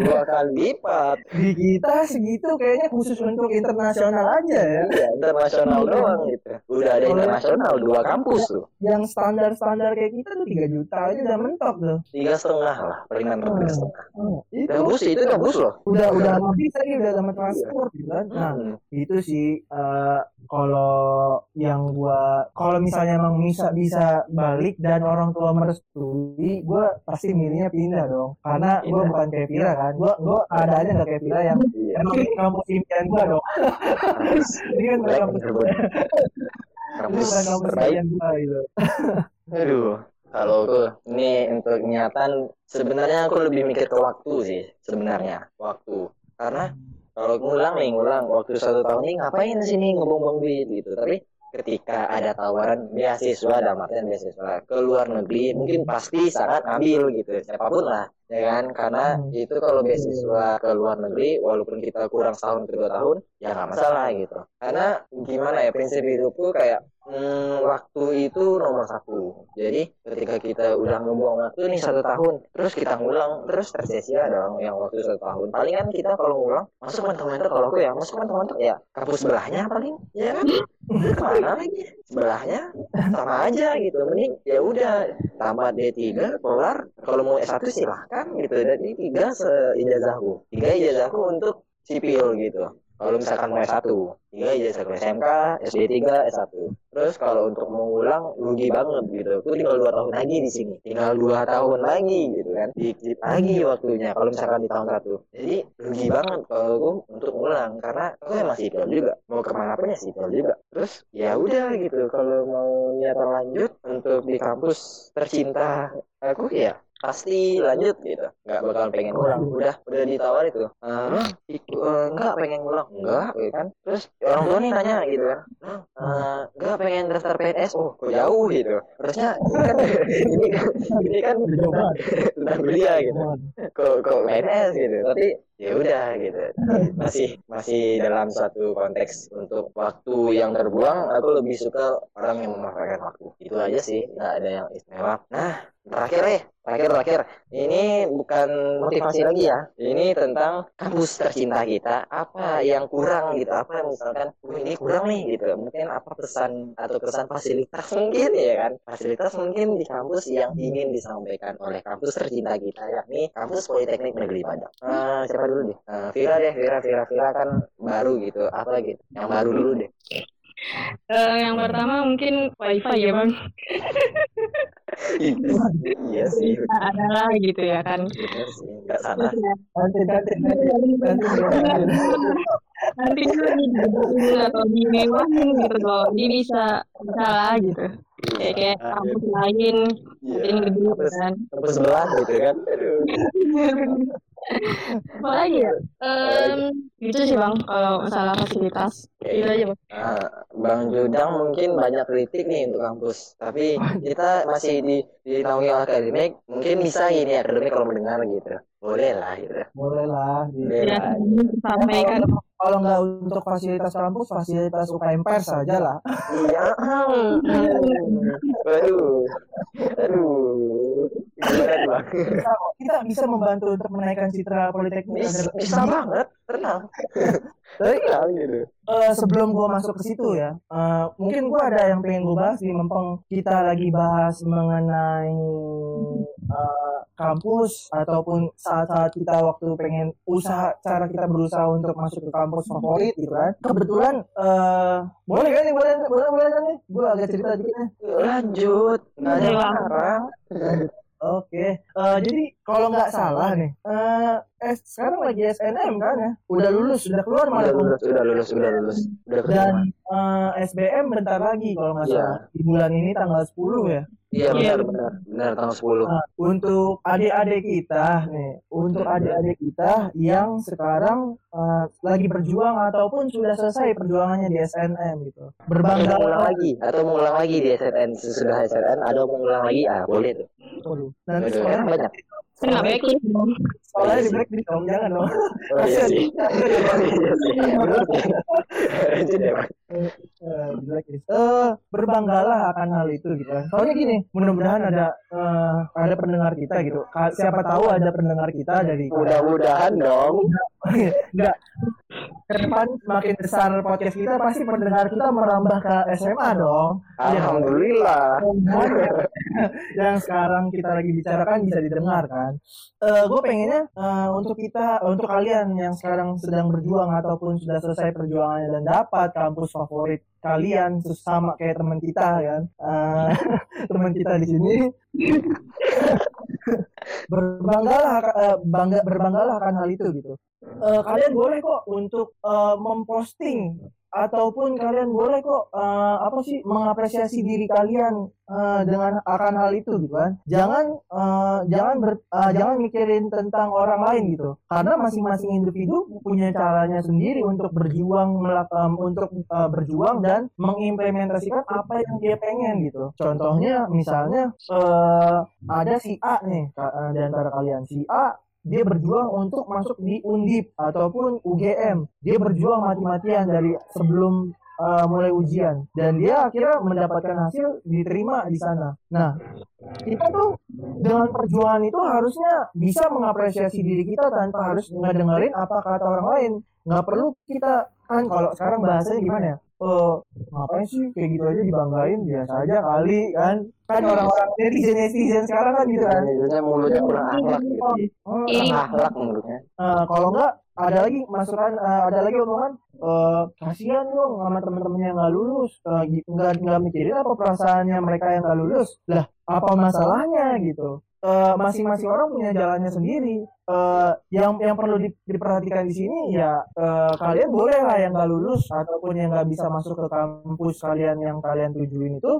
Dua kali lipat. Di kita segitu kayaknya khusus untuk internasional aja ya. Iya internasional doang gitu udah ada internasional dua kampus tuh. Yang standar-standar kayak kita tuh 3 juta aja udah mentok tuh. Tiga setengah lah palingan tiga setengah. itu udah bus itu udah bus loh. Udah udah bisa nih udah sama transport gitu kan. Nah Hmm. itu sih eh, kalau yang gua kalau misalnya emang bisa bisa balik dan orang tua merestui gua pasti milihnya pindah dong. Karena gua bukan kayak Vira kan. Gua gua keadaannya nggak kayak Vira yang iya. emang kampus impian gua dong. Ini kan bukan kampus kampus bukan kampus impian gua gitu. Aduh, kalau aku ini untuk niatan sebenarnya aku lebih mikir ke waktu sih sebenarnya. Waktu. Karena kalau ngulang nih ngulang. Waktu satu tahun ini ngapain sini ngebong-bong duit gitu? Tapi ketika ada tawaran beasiswa dalam artian beasiswa ke luar negeri mungkin pasti sangat ngambil gitu. Siapa pun lah ya kan? Karena Hmm. itu kalau beasiswa ke luar negeri walaupun kita kurang setahun ke dua tahun ya nggak masalah gitu. Karena gimana ya prinsip hidupku kayak hmm, waktu itu nomor satu. Jadi ketika kita udah ngebuang waktu nih satu tahun terus kita ngulang terus tersia-sia dong yang waktu satu tahun. Paling kan kita kalau ngulang masuk mentok-mentok kalau aku ya masuk mentok-mentok ya kampus sebelahnya paling ya kan? Ke mana lagi? Sebelahnya sama aja gitu. Mending ya udah tamat D3 kelar. Kalau mau S1 silahkan gitu. Dan ini tiga seijazahku. Tiga ijazahku untuk sipil gitu. Kalau misalkan mau S1 tiga ke SMK SD3 S1 terus kalau untuk mengulang rugi banget gitu. Aku tinggal dua tahun lagi di sini. Tinggal dua tahun lagi gitu kan. Dikit lagi waktunya kalau misalkan di tahun satu. Jadi rugi banget kalau aku untuk ngulang karena aku emang sipil juga. Mau ke mana pun ya sipil juga. Terus ya udah gitu. Kalau mau niatan lanjut untuk di kampus tercinta aku ya pasti lanjut gitu. Nggak bakal pengen ngulang udah udah ditawar itu. Eh ikut eh, nggak pengen ngulang enggak gitu kan. Terus orang tua nih nanya gitu kan. "Eh, nggak pengen daftar PNS oh kok jauh gitu. Harusnya ini kan (laughs) ini kan Udah jauh banget. tentang belia gitu. Kok kok PNS gitu. Tapi ya udah gitu. Masih masih dalam satu konteks untuk waktu yang terbuang aku lebih suka orang yang memanfaatkan waktu. Itu aja sih nggak ada yang istimewa. Nah terakhir ya terakhir terakhir. Ini bukan motivasi lagi ya. Ini tentang kampus tercinta kita. Apa yang kurang gitu? Apa yang misalkan "Wah, ini kurang nih gitu. Mungkin apa pesan atau kesan fasilitas mungkin ya kan? Fasilitas mungkin di kampus yang ingin disampaikan oleh kampus tercinta kita yakni kampus Politeknik Negeri Padang. Eh, siapa dulu deh. Eh, Vira deh Vira Vira Vira kan baru gitu. Apa gitu yang baru dulu deh. Eh, yang pertama mungkin wifi ya bang. (laughs) iya sih. Adalah gitu ya kan. Bener sih nggak salah. Ya, kantin, kantin, kantin, nanti itu didapetin atau dimewahin gitu loh. Dia bisa bisa lah gitu. Kayak kayak kampus lain Iya, ini gede kampus kan. kampus sebelah gitu kan (laughs) (laughs) aduh apa lagi ya Em, gitu sih bang kalau masalah fasilitas itu aja bang Nah, Bang Judang mungkin banyak kritik nih untuk kampus, tapi (laughs) kita masih di dinaungi oleh akademik, mungkin bisa gini akademik kalau mendengar gitu, boleh lah gitu, Boleh lah. gitu. boleh ya lah. sampaikan Kalau nggak untuk fasilitas kampus, fasilitas UKM pers saja lah. Iya, aduh, aduh? Kita, kita bisa membantu untuk menaikkan citra politeknik. Bisa, bisa banget, tenang, Tapi tenang gitu. eh, sebelum gua masuk ke situ ya, eh, mungkin gua ada yang pengen gua bahas di Mempeng. Kita lagi bahas mengenai eh, kampus ataupun saat-saat kita waktu pengen usaha cara kita berusaha untuk masuk ke kampus favorit gitu kan. Kebetulan eh boleh kan nih, boleh boleh boleh kan nih? Gua agak cerita dikit nih. Lanjut, nggak ada yang larang. Oke, Eh, jadi kalau nggak salah nih, eh eh, sekarang lagi SNM kan ya, udah lulus, udah keluar Udah malah lulus, udah lulus, udah lulus, udah dan keterima. eh, SBM bentar lagi kalau nggak Iya. salah di bulan ini tanggal 10 ya. Iya Iya. benar, benar, benar tanggal 10 Nah, untuk adik-adik kita nih, untuk adik-adik kita yang sekarang eh, lagi berjuang ataupun sudah selesai perjuangannya di SNM gitu, berbangga mau ulang lagi, atau mau ulang lagi di SNN sesudah SNN, ada mau ulang lagi, ah boleh tuh. Waduh, nanti kan banyak. Kena backlist sekolahnya di blacklist dong, jangan dong. Oh iya sih. Berbanggalah akan hal itu gitu kan. Soalnya gini, mudah-mudahan ada eh, ada pendengar kita gitu. Siapa tahu ada pendengar kita dari Mudah-mudahan dong. enggak ke depan makin besar podcast kita pasti pendengar kita merambah ke SMA dong. Alhamdulillah. Yang, sekarang kita lagi bicarakan bisa didengar kan. Eh gue pengennya eh, untuk kita, untuk kalian yang sekarang sedang berjuang ataupun sudah selesai perjuangannya dan dapat kampus favorit kalian sama kayak teman kita kan, Eh, (laughs) teman kita di sini (laughs) berbanggalah eh, bangga berbanggalah akan hal itu gitu. Eh, kalian boleh kok untuk eh, memposting ataupun kalian boleh kok eh, apa sih mengapresiasi diri kalian eh, dengan akan hal itu gitu kan. Jangan eh, jangan ber, eh, jangan mikirin tentang orang lain gitu. Karena masing-masing individu punya caranya sendiri untuk berjuang em, untuk eh, berjuang dan mengimplementasikan apa yang dia pengen gitu. Contohnya misalnya eh, ada si A nih eh, di antara kalian. Si A dia berjuang untuk masuk di Undip ataupun UGM. Dia berjuang mati-matian dari sebelum uh, mulai ujian dan dia akhirnya mendapatkan hasil diterima di sana. Nah, kita tuh dengan perjuangan itu harusnya bisa mengapresiasi diri kita tanpa harus ngedengerin apa kata orang lain. Nggak perlu kita kan kalau sekarang bahasanya gimana ya? Eh, ngapain sih kayak gitu aja dibanggain? biasa aja kali kan? kan? Orang-orang netizen netizen sekarang kan gitu kan? Biasanya mulutnya kurang akhlak gitu. Oh, Iri. Kurang akhlak mulutnya. Eh, kalau enggak ada lagi masukan eh, ada lagi omongan eh kasihan dong sama teman-teman yang nggak lulus. Gitu nggak nggak mikirin apa perasaannya mereka yang nggak lulus. Lah apa masalahnya gitu Eh, masing-masing orang punya jalannya sendiri. Eh, yang yang perlu di- diperhatikan di sini ya eh, kalian boleh lah yang nggak lulus ataupun yang nggak bisa masuk ke kampus kalian yang kalian tujuin itu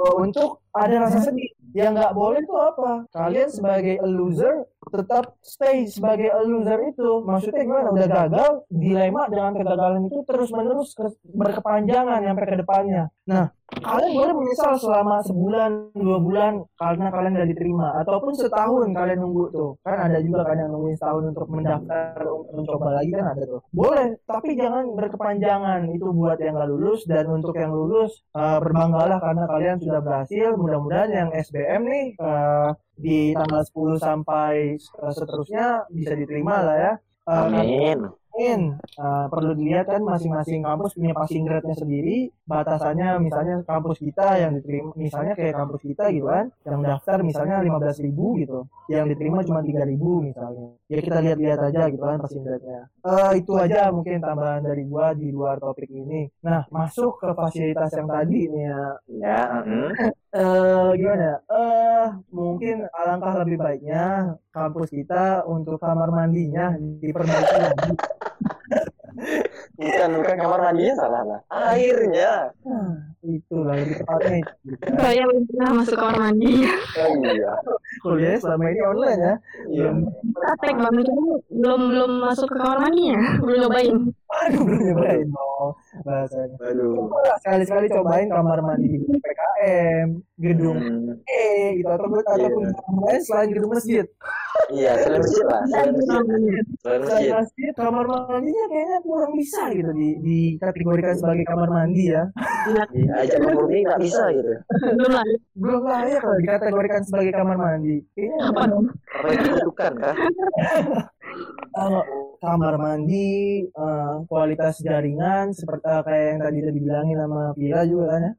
eh, untuk ada rasa sedih. Yang nggak boleh tuh apa? Kalian sebagai a loser tetap stay sebagai a loser itu. Maksudnya gimana? Udah gagal dilema dengan kegagalan itu terus menerus berkepanjangan sampai ke depannya. Nah kalian boleh menyesal selama sebulan dua bulan karena kalian udah diterima. Ataupun setahun kalian nunggu tuh. Kan ada juga kan yang nungguin setahun untuk mendaftar mencoba lagi kan ada tuh. Boleh tapi jangan berkepanjangan. Itu buat yang gak lulus dan untuk yang lulus eh, berbanggalah karena kalian sudah berhasil. Mudah-mudahan yang SBM nih eh, di tanggal 10 sampai eh, seterusnya bisa diterima lah ya. Eh, Amin. Amin. Eh, perlu dilihat kan masing-masing kampus punya passing grade-nya sendiri. Batasannya misalnya kampus kita yang diterima, misalnya kayak kampus kita gitu kan, yang daftar misalnya 15.000 gitu, yang diterima cuma 3.000 misalnya. Ya kita lihat-lihat aja gitu kan passing grade-nya. Eh, itu aja mungkin tambahan dari gua di luar topik ini. Nah, masuk ke fasilitas yang tadi nih ya. Ya, mm. Eh gimana? Eh mungkin alangkah lebih baiknya kampus kita untuk kamar mandinya diperbaiki lagi. Bukan bukan kamar mandinya salah lah airnya Nah, itulah lebih tepatnya itu. Saya belum pernah masuk kamar mandi. oh, iya Kuliahnya selama ini online ya. iya Praktek bang, Cuma belum belum masuk ke kamar mandinya, belum nyobain. Aduh belum nyobain dong bahasanya. aduh Coba sekali-sekali cobain kamar mandi di PKM, gedung Hmm, E gitu atau ataupun Iya. gedung lain selain gedung masjid. iya selain masjid lah selain masjid selain masjid, kamar mandinya kayaknya kurang bisa gitu di dikategorikan sebagai kamar mandi ya. Iya, ajak kompromi nggak bisa gitu Belum lah. Belum layak kalau dikategorikan sebagai kamar mandi. Kayaknya Apa dong? apa yang dibutuhkan kah kalau kamar mandi eh, kualitas jaringan seperti eh, kayak yang tadi tadi bilangin sama Vira juga kan ya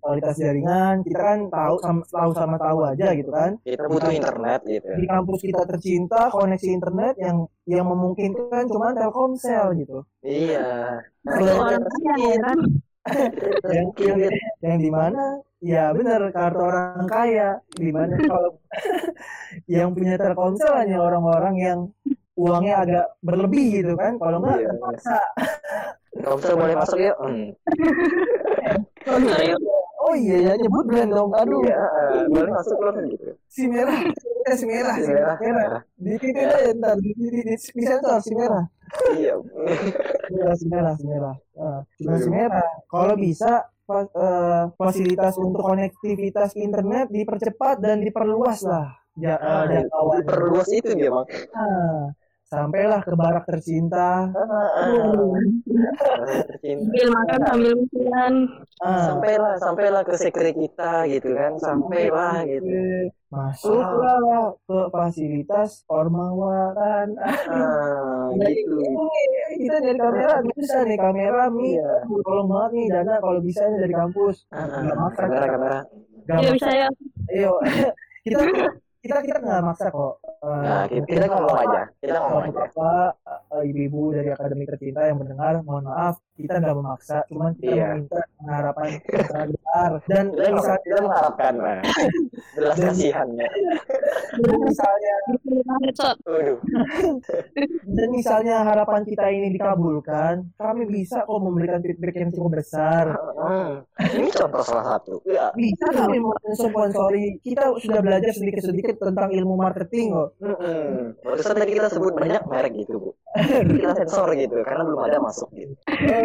kualitas jaringan kita kan tahu sama tahu sama tahu aja gitu kan. Kita butuh internet gitu di kampus kita tercinta koneksi internet yang yang memungkinkan cuma Telkomsel gitu. Iya. Orang kaya ya kan? (laughs) yang yang, yang di mana? Ya benar kartu orang kaya. Di mana kalau (laughs) yang punya Telkomsel hanya orang-orang yang uangnya agak berlebih gitu kan. Kalau enggak Iya. terpaksa. Komsel boleh masuk ya hmm. (laughs) oh iya ya nyebut brand dong. aduh. iya boleh masuk loh gitu si merah eh si merah si merah, merah. di titik aja ntar. Di di di, sensor si merah. Iya. Si merah si merah si merah. Ah, cuma si merah. Kalau bisa eh, fasilitas untuk konektivitas internet dipercepat dan diperluas lah. Ja, eh, Ah, jangkauan perluas itu dia bang. Ah, sampailah ke barak tercinta. Tercinta Sambil makan sambil mikiran. Ah, sampailah sampailah ke sekre kita gitu kan. Sampailah gitu. Masuklah ke fasilitas ormawa kan ah gitu. kita dari kamera bisa nih kamera mi. Iya. tolong banget nih dana kalau bisa nih dari kampus. Ah, kamera kamera. Gak maksa. bisa ya. ayo. (laughs) Kita kita kita nggak maksa kok nah kita, kita ngomong aja kita ngomong aja. bapak eh, ibu-ibu dari akademi tercinta yang mendengar mohon maaf kita nggak memaksa cuman kita Iya. meminta harapan besar dan kita, misalnya kita mengharapkan nah. jelas kasihannya dan misalnya dan misalnya harapan kita ini dikabulkan kami bisa kok memberikan feedback yang cukup besar Hmm. ini contoh salah satu ya bisa kami mensponsori kita sudah belajar sedikit-sedikit tentang ilmu marketing kok Hmm. Barusan tadi kita sebut banyak merek gitu bu. (laughs) Kita sensor gitu karena belum ada masuk gitu.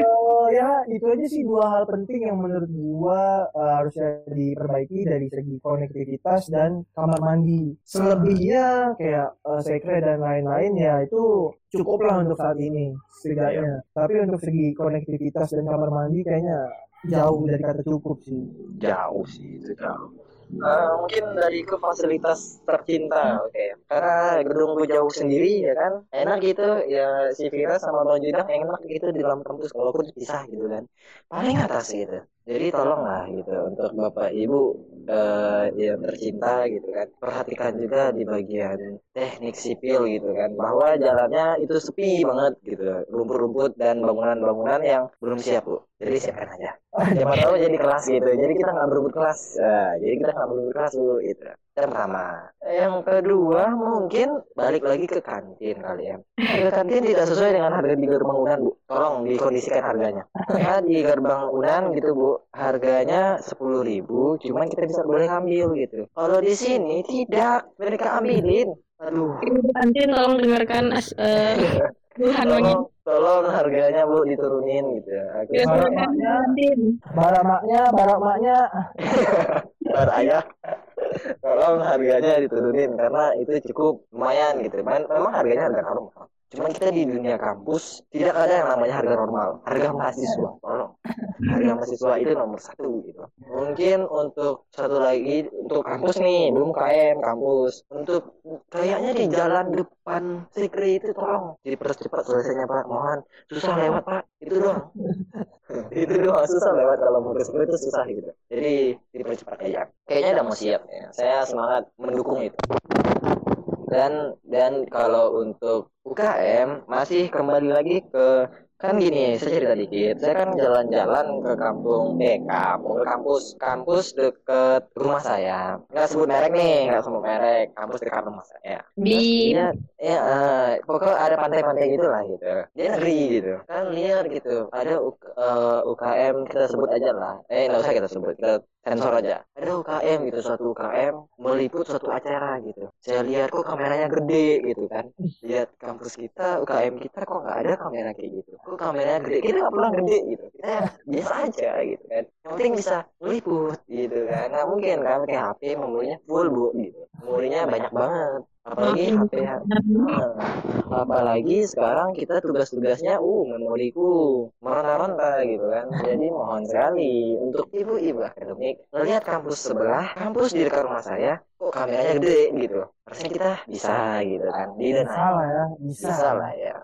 Eh, ya itu aja sih dua hal penting yang menurut gua eh, harusnya diperbaiki dari segi konektivitas dan kamar mandi. Selebihnya kayak eh, sekre dan lain-lain ya itu cukuplah untuk saat ini setidaknya. Tapi untuk segi konektivitas dan kamar mandi kayaknya jauh dari kata cukup sih. Jauh sih itu jauh. Eh, mungkin dari ke fasilitas tercinta, oke. Karena gedung gue jauh sendiri ya kan, enak gitu ya si Vira sama Bang Judang enak gitu di dalam kampus walaupun pisah gitu kan. Paling atas gitu. Jadi tolonglah gitu untuk bapak ibu eh, yang tercinta gitu kan, perhatikan juga di bagian teknik sipil gitu kan, bahwa jalannya itu sepi banget gitu, rumput-rumput dan bangunan-bangunan yang belum siap bu. Jadi siapkan aja. Siapa tahu jadi kelas gitu. Jadi kita nggak berebut kelas. Nah, jadi kita nggak berebut kelas dulu gitu pertama. Yang kedua mungkin balik lagi ke kantin kali ya. Harga kantin tidak sesuai dengan harga di gerbang unan bu. Tolong dikondisikan harganya. Ya di gerbang unan gitu bu. Harganya sepuluh ribu cuman kita bisa boleh ambil gitu. Kalau di sini tidak. Mereka ambilin. Aduh. Ibu kantin tolong dengarkan as, eh, mengingat. tolong tolong harganya bu diturunin gitu. Ya, maknya. kantin. barak maknya (laughs) barak maknya. Bar ayah tolong harganya diturunin karena itu cukup lumayan gitu. Memang harganya harga normal cuman kita di dunia kampus tidak ada yang namanya harga normal. Harga mahasiswa tolong harga mahasiswa itu nomor satu gitu. Mungkin untuk satu lagi untuk kampus nih belum KM kampus. Untuk kayaknya di jalan depan Sikri itu tolong. Dipercepat selesainya pak. Mohon. Susah lewat pak. Itu doang. (laughs) Itu doang. Susah lewat kalau mau ke itu susah gitu. Jadi dipercepat aja kayaknya udah mau siap ya. Saya semangat mendukung itu dan dan kalau untuk UKM masih kembali lagi ke kan gini saya cerita dikit. Saya kan jalan-jalan ke kampung eh kampung kampus kampus deket rumah saya. Nggak sebut merek nih nggak sebut merek kampus dekat rumah saya. Di dia ya eh, pokoknya ada pantai-pantai gitu lah gitu. Dia negeri gitu. Kan lihat gitu. Ada UK, eh, UKM kita sebut aja lah. Eh nggak usah kita sebut kita sensor aja. Ada UKM gitu suatu UKM meliput suatu acara gitu. Saya lihat kok kameranya gede gitu kan. Lihat kampus kita UKM kita kok nggak ada kamera kayak gitu. Kok kameranya gede? Kita nggak pernah gede gitu. Kita biasa aja gitu kan yang penting bisa meliput gitu kan. Nggak mungkin kan kayak HP memorinya full bu gitu. Memorinya banyak banget. Apalagi HP Nah, apalagi sekarang kita tugas-tugasnya uh memoriku. Meronta-ronta gitu kan. Jadi mohon sekali untuk ibu-ibu akademik melihat kampus sebelah kampus di dekat rumah saya kok kameranya gede gitu. Harusnya kita bisa gitu kan. Di bisa lah ya bisa, bisa lah ya.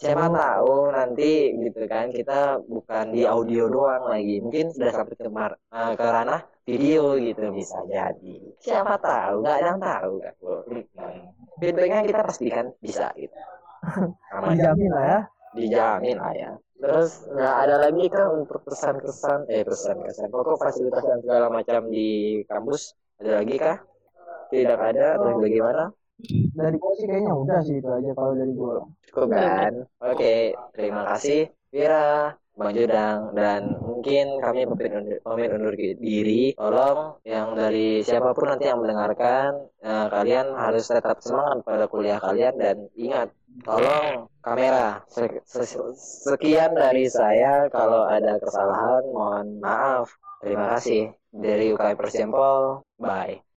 Siapa tahu nanti gitu kan kita bukan di audio doang lagi. Mungkin sudah sampai ke, mar- eh, ke ranah video gitu bisa jadi. Siapa tahu nggak ada yang tahu kan feedbacknya kita pastikan bisa gitu. Aman. dijamin lah ya. Dijamin lah ya. Terus nggak ada lagi kan untuk pesan-pesan eh pesan-pesan pokok fasilitas dan segala macam di kampus? Ada lagi kah? Tidak ada atau bagaimana dari gua sih kayaknya udah sih itu aja kalau dari gua. Cukup kan? oke terima kasih Vira Bang Jodang dan mungkin kami pamit undur, pamit undur diri. Tolong yang dari siapa pun nanti yang mendengarkan eh, kalian harus tetap semangat pada kuliah kalian dan ingat tolong kamera. Se- se- sekian dari saya. Kalau ada kesalahan mohon maaf. Terima kasih. Dari UKM Persempol bye